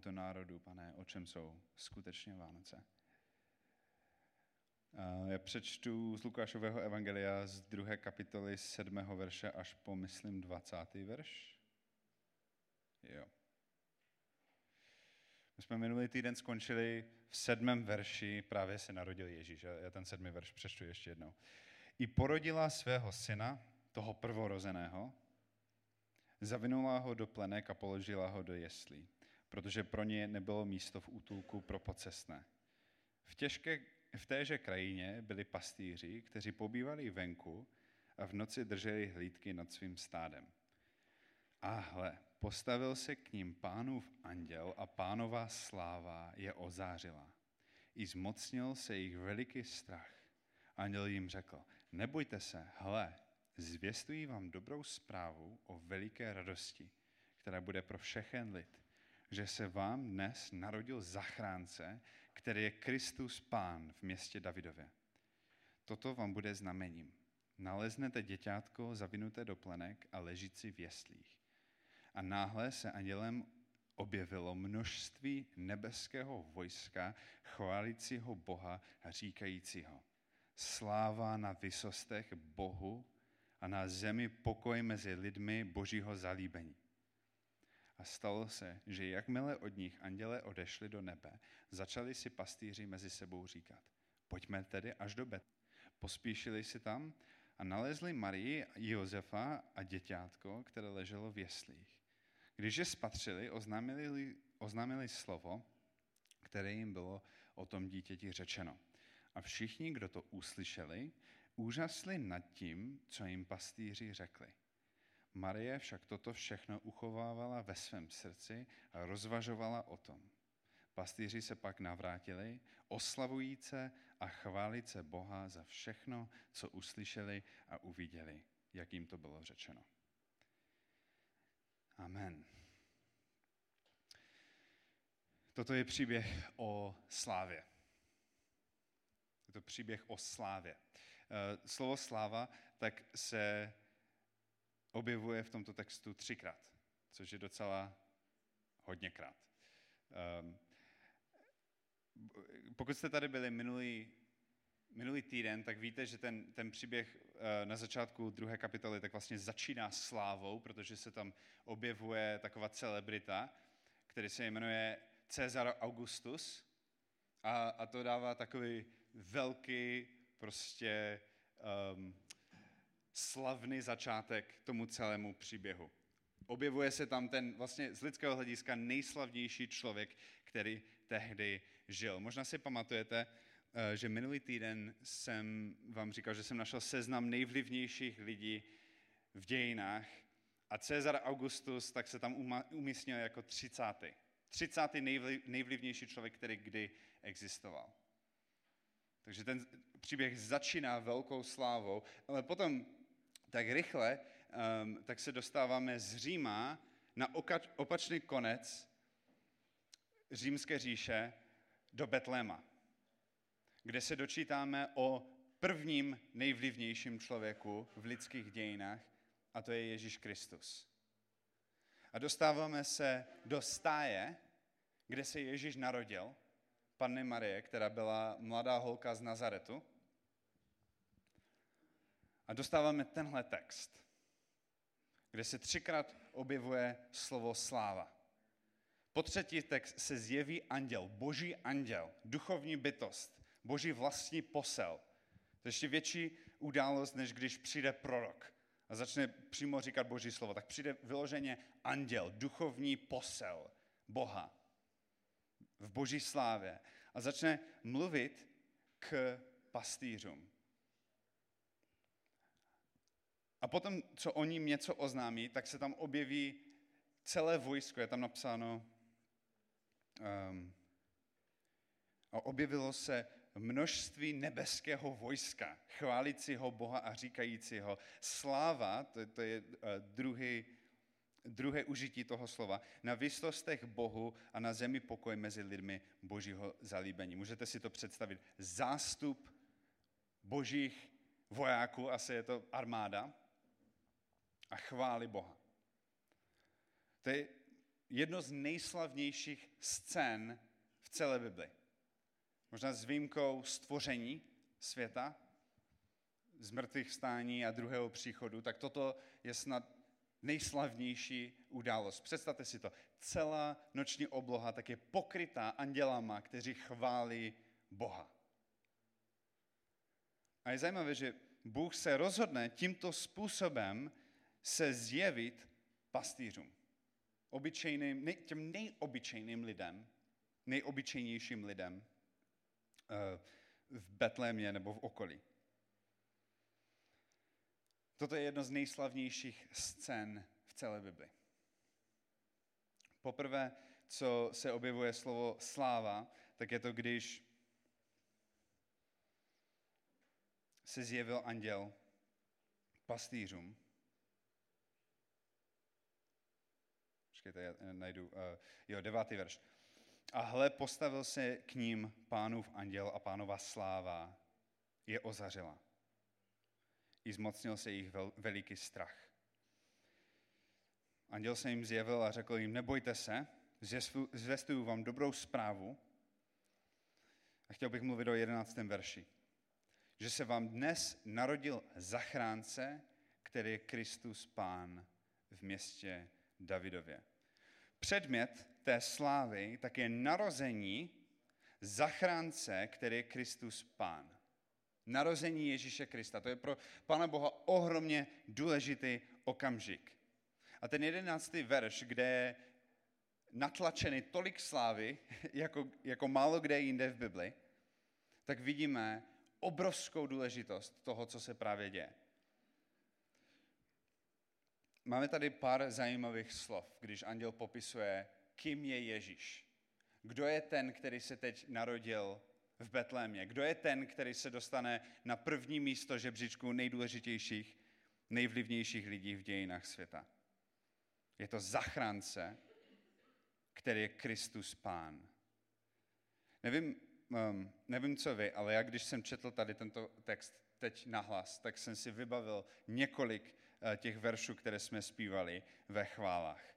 tomuto národu, pane, o čem jsou skutečně Vánoce. Já přečtu z Lukášového evangelia z druhé kapitoly 7. verše až po, myslím, 20. verš. Jo. My jsme minulý týden skončili v sedmém verši, právě se narodil Ježíš. Já ten sedmý verš přečtu ještě jednou. I porodila svého syna, toho prvorozeného, zavinula ho do plenek a položila ho do jeslí, protože pro ně nebylo místo v útulku pro pocestné. V, těžké, v téže krajině byli pastýři, kteří pobývali venku a v noci drželi hlídky nad svým stádem. A hle, postavil se k ním pánův anděl a pánová sláva je ozářila. I zmocnil se jich veliký strach. Anděl jim řekl, nebojte se, hle, zvěstují vám dobrou zprávu o veliké radosti, která bude pro všechen lid, že se vám dnes narodil zachránce, který je Kristus Pán v městě Davidově. Toto vám bude znamením. Naleznete děťátko zavinuté do plenek a ležící v jeslích. A náhle se andělem objevilo množství nebeského vojska, chválícího Boha a říkajícího, sláva na vysostech Bohu a na zemi pokoj mezi lidmi božího zalíbení. A stalo se, že jakmile od nich anděle odešli do nebe, začali si pastýři mezi sebou říkat, pojďme tedy až do Bet. Pospíšili si tam a nalezli Marii, Josefa a děťátko, které leželo v jeslích. Když je spatřili, oznámili, oznámili slovo, které jim bylo o tom dítěti řečeno. A všichni, kdo to uslyšeli, úžasli nad tím, co jim pastýři řekli. Marie však toto všechno uchovávala ve svém srdci a rozvažovala o tom. Pastýři se pak navrátili, oslavujíce a chválíce Boha za všechno, co uslyšeli a uviděli, jak jim to bylo řečeno. Amen. Toto je příběh o slávě. Je to příběh o slávě. Eh, slovo sláva tak se objevuje v tomto textu třikrát, což je docela hodněkrát. Ehm, pokud jste tady byli minulý, minulý týden, tak víte, že ten, ten příběh eh, na začátku druhé kapitoly tak vlastně začíná slávou, protože se tam objevuje taková celebrita, který se jmenuje Cezar Augustus a, a to dává takový velký prostě um, slavný začátek tomu celému příběhu. Objevuje se tam ten vlastně z lidského hlediska nejslavnější člověk, který tehdy žil. Možná si pamatujete, eh, že minulý týden jsem vám říkal, že jsem našel seznam nejvlivnějších lidí v dějinách a Cezar Augustus tak se tam umístil jako 30. 30. nejvlivnější člověk, který kdy existoval. Takže ten příběh začíná velkou slávou, ale potom tak rychle um, tak se dostáváme z Říma na opačný konec římské říše do Betléma, kde se dočítáme o prvním nejvlivnějším člověku v lidských dějinách, a to je Ježíš Kristus. A dostáváme se do stáje, kde se Ježíš narodil, Panny Marie, která byla mladá holka z Nazaretu. A dostáváme tenhle text, kde se třikrát objevuje slovo sláva. Po třetí text se zjeví anděl, boží anděl, duchovní bytost, boží vlastní posel. To je ještě větší událost, než když přijde prorok a začne přímo říkat boží slovo. Tak přijde vyloženě anděl, duchovní posel Boha v boží slávě a začne mluvit k pastýřům. A potom, co oni něco oznámí, tak se tam objeví celé vojsko, je tam napsáno, um, a objevilo se množství nebeského vojska, chválícího Boha a říkajícího sláva, to, to je uh, druhý druhé užití toho slova, na výsostech Bohu a na zemi pokoj mezi lidmi božího zalíbení. Můžete si to představit. Zástup božích vojáků, asi je to armáda, a chváli Boha. To je jedno z nejslavnějších scén v celé Bibli. Možná s výjimkou stvoření světa, z mrtvých stání a druhého příchodu, tak toto je snad nejslavnější událost. Představte si to. Celá noční obloha tak je pokrytá andělama, kteří chválí Boha. A je zajímavé, že Bůh se rozhodne tímto způsobem se zjevit pastýřům. Obyčejným, těm nejobyčejným lidem, nejobyčejnějším lidem eh, v Betlémě nebo v okolí. Toto je jedno z nejslavnějších scén v celé Bibli. Poprvé, co se objevuje slovo sláva, tak je to, když se zjevil anděl pastýřům. Počkejte, já najdu. Uh, jo, devátý verš. A hle, postavil se k ním pánův anděl a pánova sláva je ozařila. I zmocnil se jich vel, veliký strach. Anděl se jim zjevil a řekl jim, nebojte se, zvestuju vám dobrou zprávu. A chtěl bych mluvit o jedenáctém verši že se vám dnes narodil zachránce, který je Kristus Pán v městě Davidově. Předmět té slávy tak je narození zachránce, který je Kristus Pán. Narození Ježíše Krista. To je pro Pana Boha ohromně důležitý okamžik. A ten jedenáctý verš, kde je natlačený tolik slávy, jako, jako málo kde jinde v Bibli, tak vidíme, obrovskou důležitost toho, co se právě děje. Máme tady pár zajímavých slov, když anděl popisuje, kým je Ježíš. Kdo je ten, který se teď narodil v Betlémě? Kdo je ten, který se dostane na první místo žebříčku nejdůležitějších, nejvlivnějších lidí v dějinách světa? Je to zachránce, který je Kristus Pán. Nevím, um, nevím co vy, ale já když jsem četl tady tento text teď nahlas, tak jsem si vybavil několik těch veršů, které jsme zpívali ve chválách.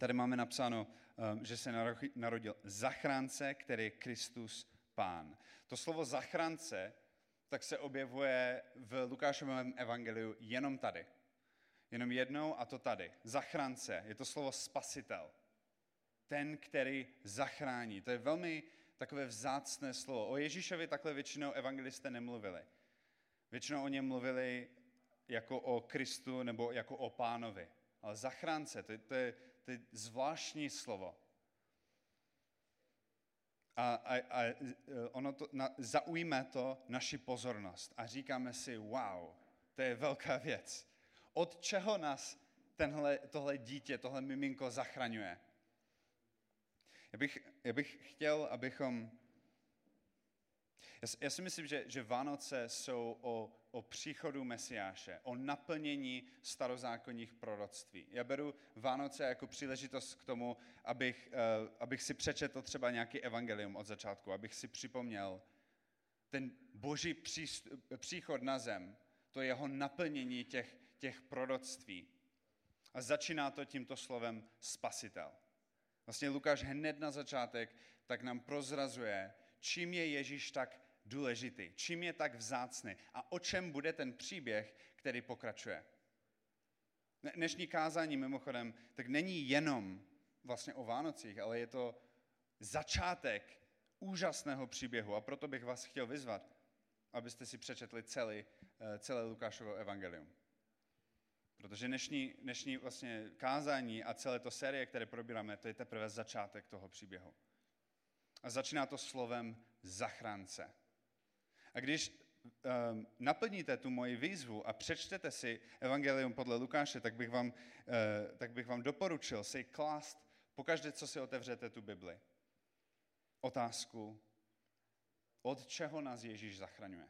Tady máme napsáno, um, že se narodil zachránce, který je Kristus Pán. To slovo zachránce tak se objevuje v Lukášovém evangeliu jenom tady. Jenom jednou a to tady. Zachránce, je to slovo spasitel ten, který zachrání. To je velmi takové vzácné slovo. O Ježíšovi takhle většinou evangelisté nemluvili. Většinou o něm mluvili jako o Kristu nebo jako o pánovi. Ale zachránce, to, to, je, to je zvláštní slovo. A, a, a ono to, na, zaujme to naši pozornost a říkáme si, wow, to je velká věc. Od čeho nás tenhle, tohle dítě, tohle miminko zachraňuje? Já bych, já bych chtěl, abychom... Já, já si myslím, že, že Vánoce jsou o, o příchodu Mesiáše, o naplnění starozákonních proroctví. Já beru Vánoce jako příležitost k tomu, abych, uh, abych si přečetl třeba nějaký evangelium od začátku, abych si připomněl ten boží přístup, příchod na zem, to jeho naplnění těch, těch proroctví. A začíná to tímto slovem spasitel. Vlastně Lukáš hned na začátek tak nám prozrazuje, čím je Ježíš tak důležitý, čím je tak vzácný a o čem bude ten příběh, který pokračuje. Dnešní kázání mimochodem tak není jenom vlastně o Vánocích, ale je to začátek úžasného příběhu a proto bych vás chtěl vyzvat, abyste si přečetli celý, eh, celé Lukášovo evangelium. Protože dnešní, dnešní vlastně kázání a celé to série, které probíráme, to je teprve začátek toho příběhu. A začíná to slovem zachránce. A když um, naplníte tu moji výzvu a přečtete si Evangelium podle Lukáše, tak bych vám, uh, tak bych vám doporučil si klást pokaždé, co si otevřete tu Bibli. Otázku, od čeho nás Ježíš zachraňuje.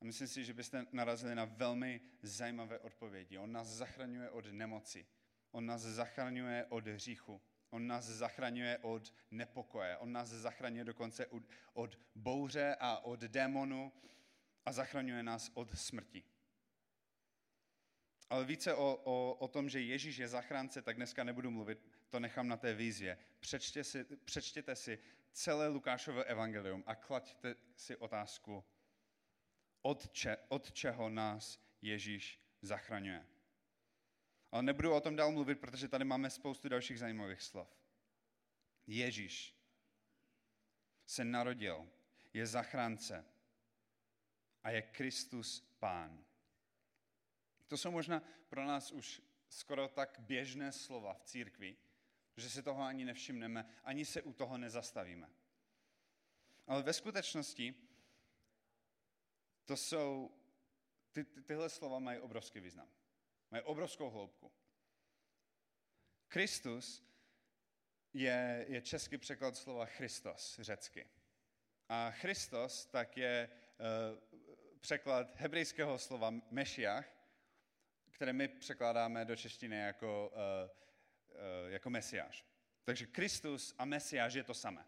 A myslím si, že byste narazili na velmi zajímavé odpovědi. On nás zachraňuje od nemoci. On nás zachraňuje od hříchu. On nás zachraňuje od nepokoje. On nás zachraňuje dokonce od, od bouře a od démonu a zachraňuje nás od smrti. Ale více o, o, o tom, že Ježíš je zachránce, tak dneska nebudu mluvit, to nechám na té výzvě. Přečtě si, přečtěte si celé Lukášové evangelium a klaďte si otázku, od, če, od čeho nás Ježíš zachraňuje. Ale nebudu o tom dál mluvit, protože tady máme spoustu dalších zajímavých slov. Ježíš se narodil, je zachránce a je Kristus Pán. To jsou možná pro nás už skoro tak běžné slova v církvi, že si toho ani nevšimneme, ani se u toho nezastavíme. Ale ve skutečnosti to jsou, ty, ty, tyhle slova mají obrovský význam. Mají obrovskou hloubku. Kristus je, je český překlad slova Christos, řecky. A Christos tak je uh, překlad hebrejského slova Mešiach, které my překládáme do češtiny jako, uh, uh, jako Mesiáš. Takže Kristus a Mesiáš je to samé.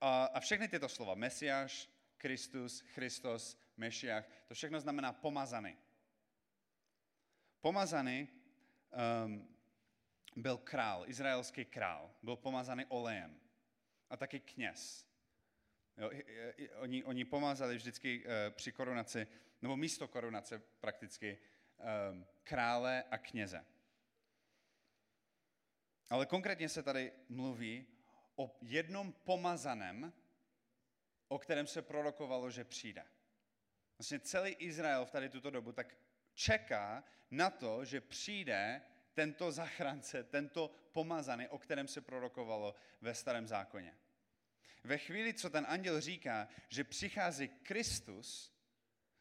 A, a všechny tyto slova, Mesiáš, Kristus, Christos, Mešiach, to všechno znamená pomazaný. Pomazaný um, byl král, izraelský král, byl pomazaný olejem a taky kněz. Jo, oni, oni pomazali vždycky uh, při korunaci, nebo místo korunace prakticky, um, krále a kněze. Ale konkrétně se tady mluví o jednom pomazaném, o kterém se prorokovalo, že přijde. Vlastně celý Izrael v tady tuto dobu tak čeká na to, že přijde tento zachránce, tento pomazaný, o kterém se prorokovalo ve starém zákoně. Ve chvíli, co ten anděl říká, že přichází Kristus,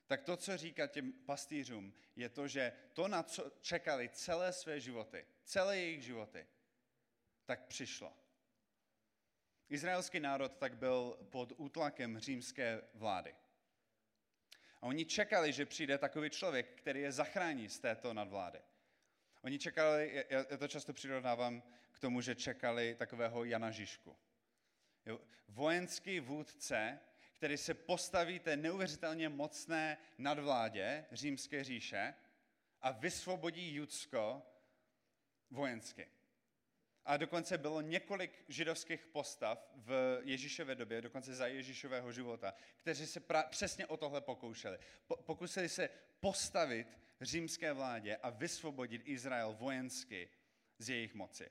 tak to, co říká těm pastýřům, je to, že to, na co čekali celé své životy, celé jejich životy, tak přišlo. Izraelský národ tak byl pod útlakem římské vlády. A oni čekali, že přijde takový člověk, který je zachrání z této nadvlády. Oni čekali, já to často přirovnávám k tomu, že čekali takového Jana Žižku. Vojenský vůdce, který se postaví té neuvěřitelně mocné nadvládě římské říše a vysvobodí Judsko vojensky. A dokonce bylo několik židovských postav v Ježíšové době, dokonce za Ježíšového života, kteří se pra- přesně o tohle pokoušeli. Po- pokusili se postavit římské vládě a vysvobodit Izrael vojensky z jejich moci.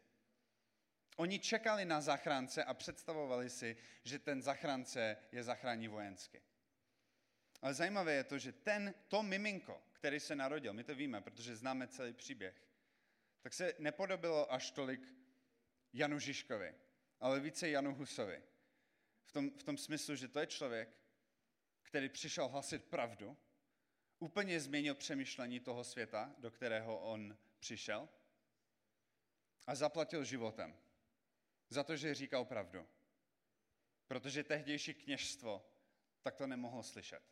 Oni čekali na zachránce a představovali si, že ten zachránce je zachrání vojensky. Ale zajímavé je to, že ten, to miminko, který se narodil, my to víme, protože známe celý příběh, tak se nepodobilo až tolik Janu Žižkovi, ale více Janu Husovi. V tom, v tom smyslu, že to je člověk, který přišel hlasit pravdu, úplně změnil přemýšlení toho světa, do kterého on přišel a zaplatil životem za to, že říkal pravdu. Protože tehdejší kněžstvo tak to nemohlo slyšet.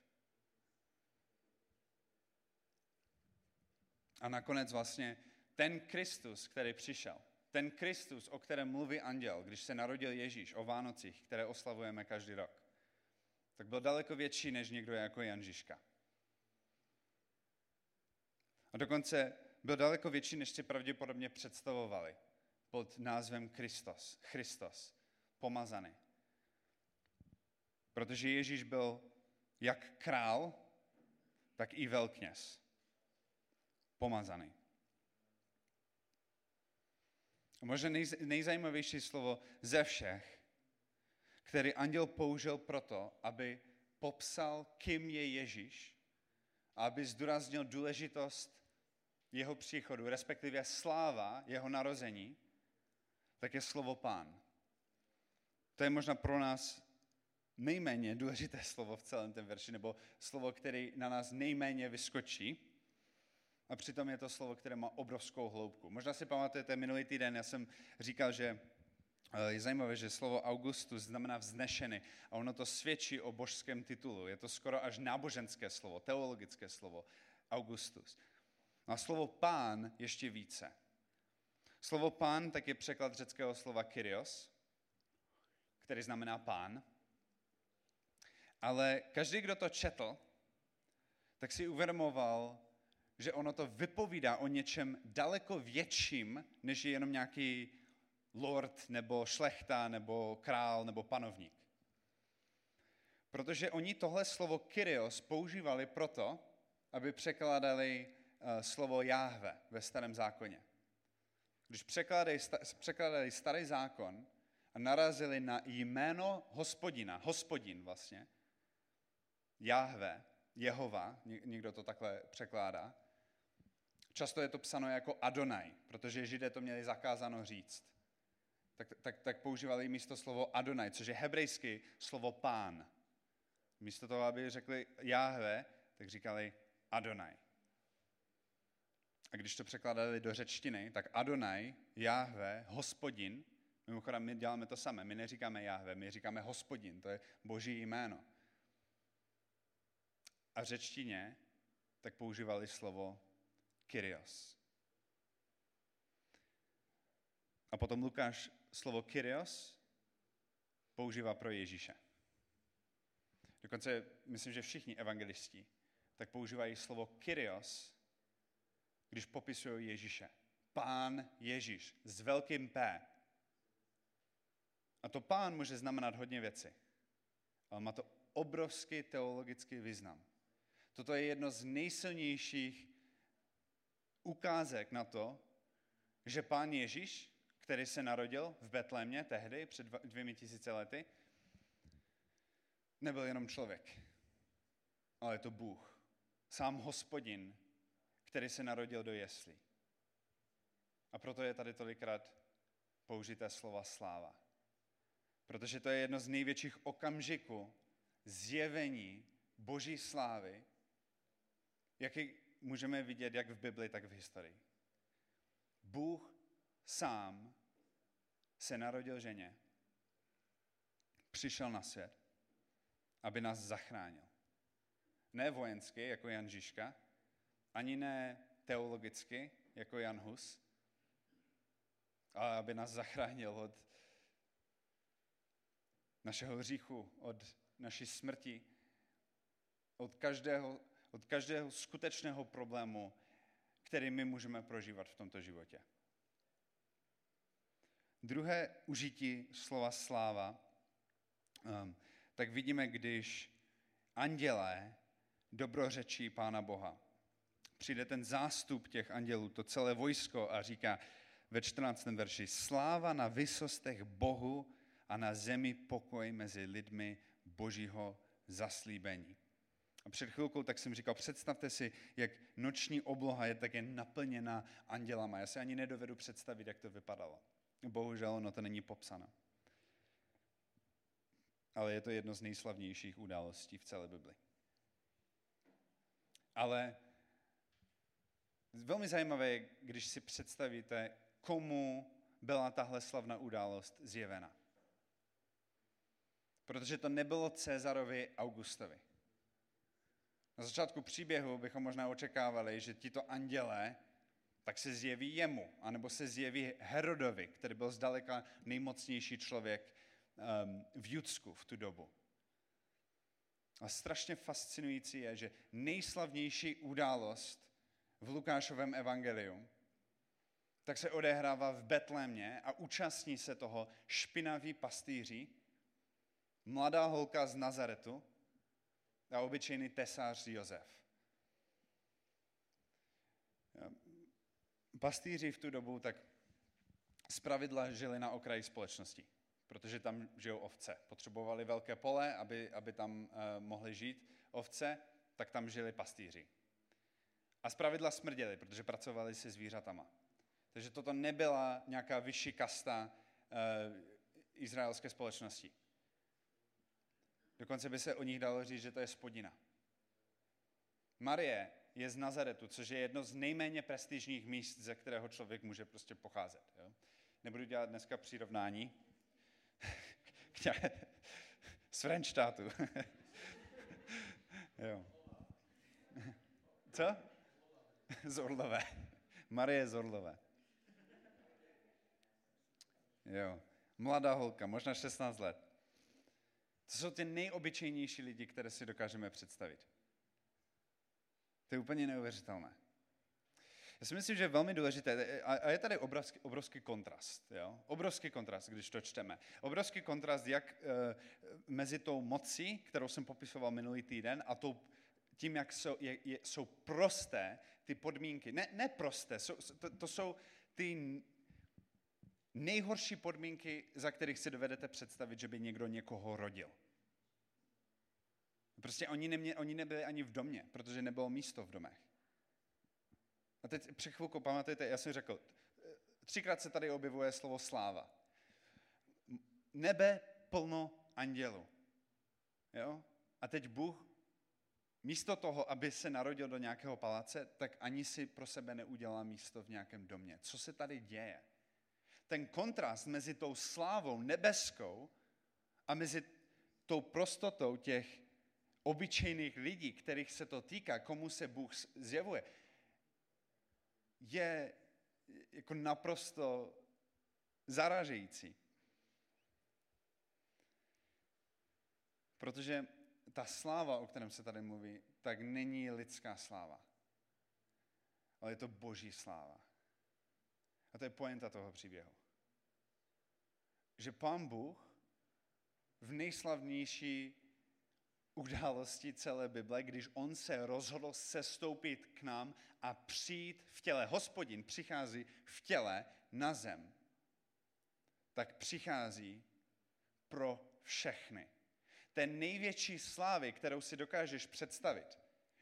A nakonec vlastně ten Kristus, který přišel, ten Kristus, o kterém mluví anděl, když se narodil Ježíš o Vánocích, které oslavujeme každý rok, tak byl daleko větší než někdo jako Jan Žižka. A dokonce byl daleko větší, než si pravděpodobně představovali pod názvem Kristos, Christos, pomazaný. Protože Ježíš byl jak král, tak i velkněz. Pomazaný. Možná nejzajímavější slovo ze všech, který anděl použil proto, aby popsal, kým je Ježíš, a aby zdůraznil důležitost jeho příchodu, respektive sláva jeho narození, tak je slovo pán. To je možná pro nás nejméně důležité slovo v celém tom verši, nebo slovo, který na nás nejméně vyskočí, a přitom je to slovo, které má obrovskou hloubku. Možná si pamatujete, minulý týden já jsem říkal, že eh, je zajímavé, že slovo Augustus znamená vznešený a ono to svědčí o božském titulu. Je to skoro až náboženské slovo, teologické slovo Augustus. No a slovo pán ještě více. Slovo pán tak je překlad řeckého slova kyrios, který znamená pán. Ale každý, kdo to četl, tak si uvědomoval, že ono to vypovídá o něčem daleko větším, než je jenom nějaký lord, nebo šlechta, nebo král, nebo panovník. Protože oni tohle slovo Kyrios používali proto, aby překládali uh, slovo Jáhve ve starém zákoně. Když překládali, překládali starý zákon a narazili na jméno hospodina, hospodin vlastně, Jáhve, Jehova, někdo to takhle překládá, často je to psáno jako Adonai, protože Židé to měli zakázáno říct. Tak, tak, tak používali místo slovo Adonai, což je hebrejsky slovo pán. Místo toho, aby řekli Jáhve, tak říkali Adonai. A když to překládali do řečtiny, tak Adonai, Jáhve, hospodin, mimochodem my děláme to samé, my neříkáme Jáhve, my říkáme hospodin, to je boží jméno. A v řečtině tak používali slovo Kyrios. A potom Lukáš slovo Kyrios používá pro Ježíše. Dokonce myslím, že všichni evangelisti tak používají slovo Kyrios, když popisují Ježíše. Pán Ježíš s velkým P. A to pán může znamenat hodně věci. Ale má to obrovský teologický význam. Toto je jedno z nejsilnějších ukázek na to, že pán Ježíš, který se narodil v Betlémě tehdy, před dvěmi tisíce lety, nebyl jenom člověk, ale je to Bůh. Sám hospodin, který se narodil do jeslí. A proto je tady tolikrát použité slova sláva. Protože to je jedno z největších okamžiků zjevení boží slávy, jaký můžeme vidět jak v Bibli, tak v historii. Bůh sám se narodil ženě, přišel na svět, aby nás zachránil. Ne vojensky, jako Jan Žižka, ani ne teologicky, jako Jan Hus, ale aby nás zachránil od našeho hříchu, od naší smrti, od každého, od každého skutečného problému, který my můžeme prožívat v tomto životě. Druhé užití slova sláva, um, tak vidíme, když andělé dobrořečí Pána Boha. Přijde ten zástup těch andělů, to celé vojsko a říká ve 14. verši Sláva na vysostech Bohu a na zemi pokoj mezi lidmi božího zaslíbení. A před chvilkou tak jsem říkal, představte si, jak noční obloha je také naplněna andělama. Já si ani nedovedu představit, jak to vypadalo. Bohužel ono to není popsáno. Ale je to jedno z nejslavnějších událostí v celé Bibli. Ale velmi zajímavé je, když si představíte, komu byla tahle slavná událost zjevena. Protože to nebylo Cezarovi Augustovi. Na začátku příběhu bychom možná očekávali, že tito andělé tak se zjeví jemu, anebo se zjeví Herodovi, který byl zdaleka nejmocnější člověk um, v Judsku v tu dobu. A strašně fascinující je, že nejslavnější událost v Lukášovém evangeliu tak se odehrává v Betlémě a účastní se toho špinaví pastýři, mladá holka z Nazaretu a obyčejný tesář Josef. Pastýři v tu dobu tak zpravidla žili na okraji společnosti, protože tam žijou ovce. Potřebovali velké pole, aby, aby tam uh, mohli žít ovce, tak tam žili pastýři. A zpravidla smrděli, protože pracovali se zvířatama. Takže toto nebyla nějaká vyšší kasta uh, izraelské společnosti. Dokonce by se o nich dalo říct, že to je spodina. Marie je z Nazaretu, což je jedno z nejméně prestižních míst, ze kterého člověk může prostě pocházet. Jo? Nebudu dělat dneska přirovnání z Frenštátu. jo. Co? Z Orlové. Marie z Orlové. Jo. Mladá holka, možná 16 let. To jsou ty nejobyčejnější lidi, které si dokážeme představit. To je úplně neuvěřitelné. Já si myslím, že je velmi důležité, a je tady obrovský, obrovský kontrast, jo? obrovský kontrast, když to čteme. Obrovský kontrast jak e, mezi tou mocí, kterou jsem popisoval minulý týden, a tou, tím, jak jsou, je, je, jsou prosté ty podmínky. Ne, ne prosté, jsou, to, to jsou ty nejhorší podmínky, za kterých si dovedete představit, že by někdo někoho rodil. Prostě oni, nemě, oni nebyli ani v domě, protože nebylo místo v domech. A teď při chvilku pamatujte, já jsem řekl, třikrát se tady objevuje slovo sláva. Nebe plno andělů. Jo? A teď Bůh místo toho, aby se narodil do nějakého paláce, tak ani si pro sebe neudělá místo v nějakém domě. Co se tady děje? Ten kontrast mezi tou slávou nebeskou a mezi tou prostotou těch obyčejných lidí, kterých se to týká, komu se Bůh zjevuje, je jako naprosto zaražející. Protože ta sláva, o kterém se tady mluví, tak není lidská sláva. Ale je to boží sláva. A to je poenta toho příběhu. Že pán Bůh v nejslavnější události celé Bible, když on se rozhodl sestoupit k nám a přijít v těle. Hospodin přichází v těle na zem. Tak přichází pro všechny. Ten největší slávy, kterou si dokážeš představit,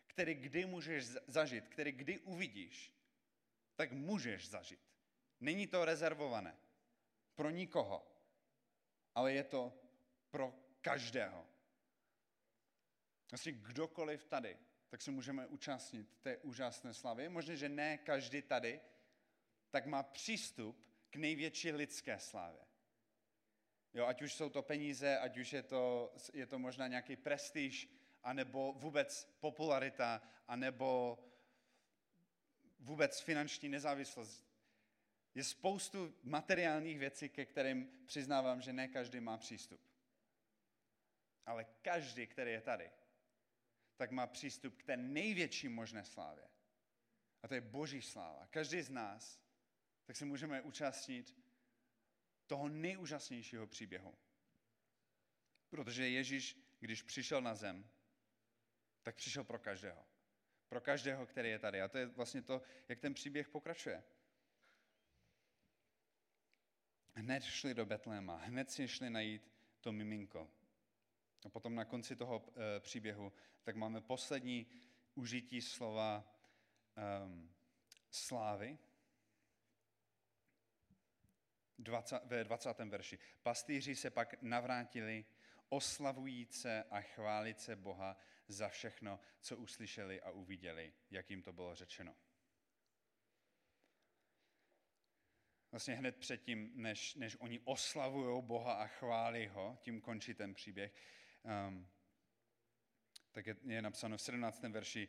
který kdy můžeš zažít, který kdy uvidíš, tak můžeš zažít. Není to rezervované pro nikoho, ale je to pro každého. Vlastně kdokoliv tady, tak se můžeme účastnit té úžasné slavy. Možná, že ne každý tady, tak má přístup k největší lidské slávě. Jo, ať už jsou to peníze, ať už je to, je to možná nějaký prestiž, anebo vůbec popularita, anebo vůbec finanční nezávislost. Je spoustu materiálních věcí, ke kterým přiznávám, že ne každý má přístup. Ale každý, který je tady, tak má přístup k té největší možné slávě. A to je boží sláva. Každý z nás, tak se můžeme účastnit toho nejúžasnějšího příběhu. Protože Ježíš, když přišel na zem, tak přišel pro každého. Pro každého, který je tady. A to je vlastně to, jak ten příběh pokračuje. Hned šli do Betléma, hned si šli najít to miminko. A potom na konci toho e, příběhu, tak máme poslední užití slova um, slávy, 20, ve 20. verši. Pastýři se pak navrátili, oslavujíce a chválice Boha za všechno, co uslyšeli a uviděli, jak jim to bylo řečeno. Vlastně hned předtím, než, než oni oslavují Boha a chválí ho, tím končí ten příběh, um, tak je, je napsáno v 17. verši,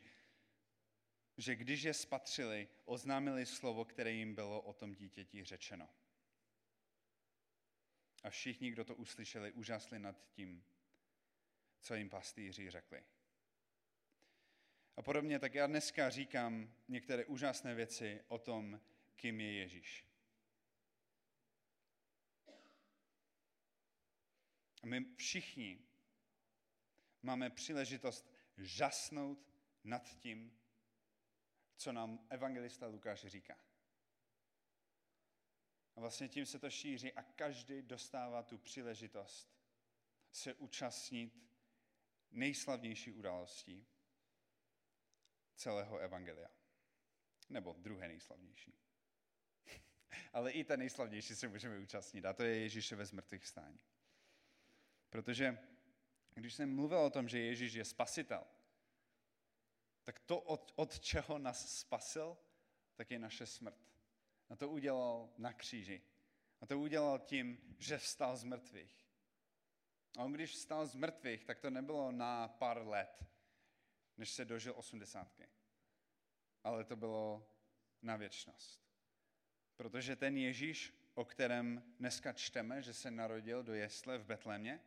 že když je spatřili, oznámili slovo, které jim bylo o tom dítěti řečeno. A všichni, kdo to uslyšeli, úžasli nad tím, co jim pastýři řekli. A podobně, tak já dneska říkám některé úžasné věci o tom, kým je Ježíš. My všichni máme příležitost žasnout nad tím, co nám evangelista Lukáš říká. A vlastně tím se to šíří a každý dostává tu příležitost se účastnit nejslavnější událostí celého evangelia. Nebo druhé nejslavnější. Ale i ten nejslavnější se můžeme účastnit a to je Ježíšové zmrtvých stání. Protože když jsem mluvil o tom, že Ježíš je spasitel, tak to, od, od čeho nás spasil, tak je naše smrt. A to udělal na kříži. A to udělal tím, že vstal z mrtvých. A on když vstal z mrtvých, tak to nebylo na pár let, než se dožil osmdesátky. Ale to bylo na věčnost. Protože ten Ježíš, o kterém dneska čteme, že se narodil do jesle v Betlémě,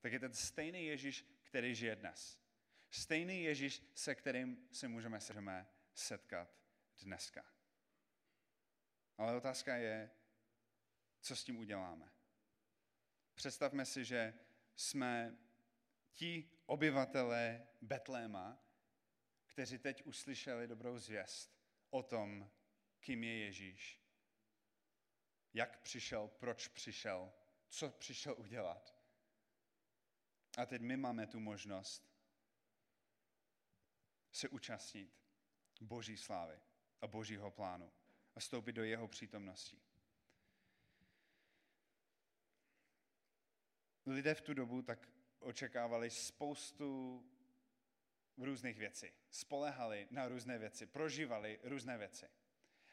tak je ten stejný Ježíš, který žije dnes. Stejný Ježíš, se kterým se můžeme setkat dneska. Ale otázka je, co s tím uděláme. Představme si, že jsme ti obyvatelé Betléma, kteří teď uslyšeli dobrou zvěst o tom, kým je Ježíš, jak přišel, proč přišel, co přišel udělat. A teď my máme tu možnost se účastnit Boží slávy a Božího plánu a vstoupit do jeho přítomnosti. Lidé v tu dobu tak očekávali spoustu různých věcí. Spolehali na různé věci, prožívali různé věci.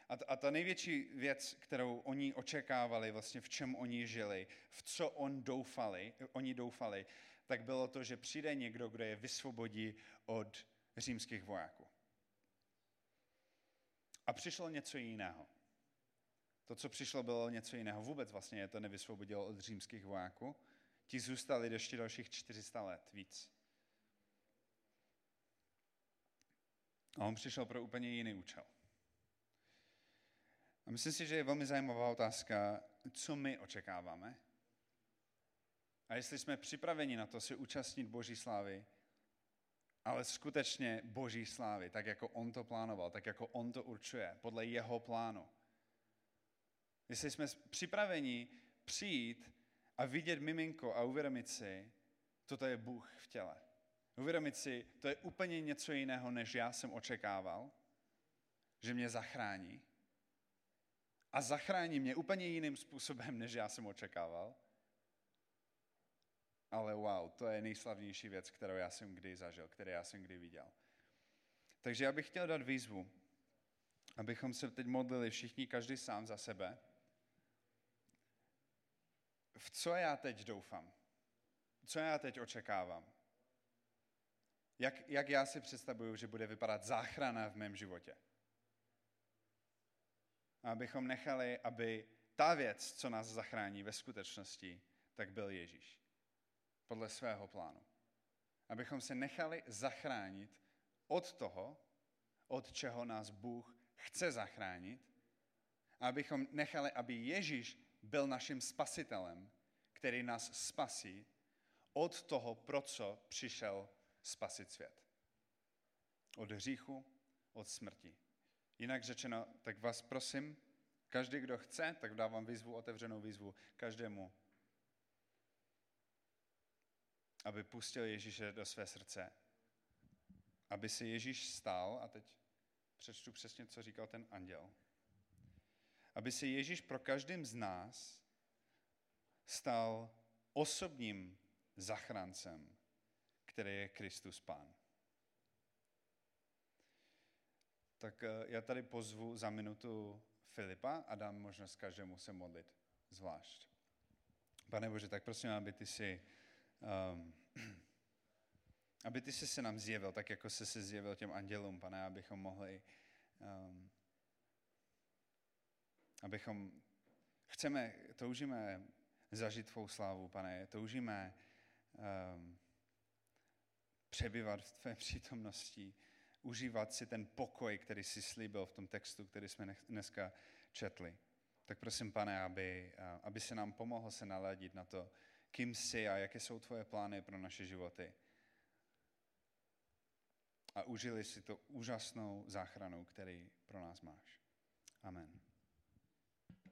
A, t- a ta největší věc, kterou oni očekávali, vlastně v čem oni žili, v co on doufali, oni doufali, tak bylo to, že přijde někdo, kdo je vysvobodí od římských vojáků. A přišlo něco jiného. To, co přišlo, bylo něco jiného. Vůbec vlastně je to nevysvobodilo od římských vojáků. Ti zůstali ještě dalších 400 let víc. A on přišel pro úplně jiný účel. A myslím si, že je velmi zajímavá otázka, co my očekáváme. A jestli jsme připraveni na to se účastnit Boží slávy, ale skutečně Boží slávy, tak jako On to plánoval, tak jako On to určuje, podle jeho plánu. Jestli jsme připraveni přijít a vidět miminko a uvědomit si, toto je Bůh v těle. Uvědomit si, to je úplně něco jiného, než já jsem očekával, že mě zachrání. A zachrání mě úplně jiným způsobem, než já jsem očekával. Ale wow, to je nejslavnější věc, kterou já jsem kdy zažil, kterou já jsem kdy viděl. Takže já bych chtěl dát výzvu, abychom se teď modlili všichni, každý sám za sebe. V co já teď doufám? Co já teď očekávám? Jak, jak já si představuju, že bude vypadat záchrana v mém životě? Abychom nechali, aby ta věc, co nás zachrání ve skutečnosti, tak byl Ježíš. Podle svého plánu. Abychom se nechali zachránit od toho, od čeho nás Bůh chce zachránit, abychom nechali, aby Ježíš byl naším spasitelem, který nás spasí od toho, pro co přišel spasit svět. Od hříchu, od smrti. Jinak řečeno, tak vás prosím, každý, kdo chce, tak dávám výzvu, otevřenou výzvu každému, aby pustil Ježíše do své srdce. Aby si Ježíš stál, a teď přečtu přesně, co říkal ten anděl, aby si Ježíš pro každým z nás stal osobním zachráncem, který je Kristus Pán. Tak eh, já tady pozvu za minutu Filipa a dám možnost každému se modlit zvlášť. Pane Bože, tak prosím, aby ty si, um, aby ty si se nám zjevil, tak jako jsi se zjevil těm andělům, pane, abychom mohli, um, abychom, chceme, toužíme zažít tvou slávu, pane, toužíme um, přebyvat v tvé přítomnosti, užívat si ten pokoj, který jsi slíbil v tom textu, který jsme dneska četli. Tak prosím, pane, aby, aby se nám pomohl se naladit na to, kým jsi a jaké jsou tvoje plány pro naše životy. A užili si to úžasnou záchranou, který pro nás máš. Amen.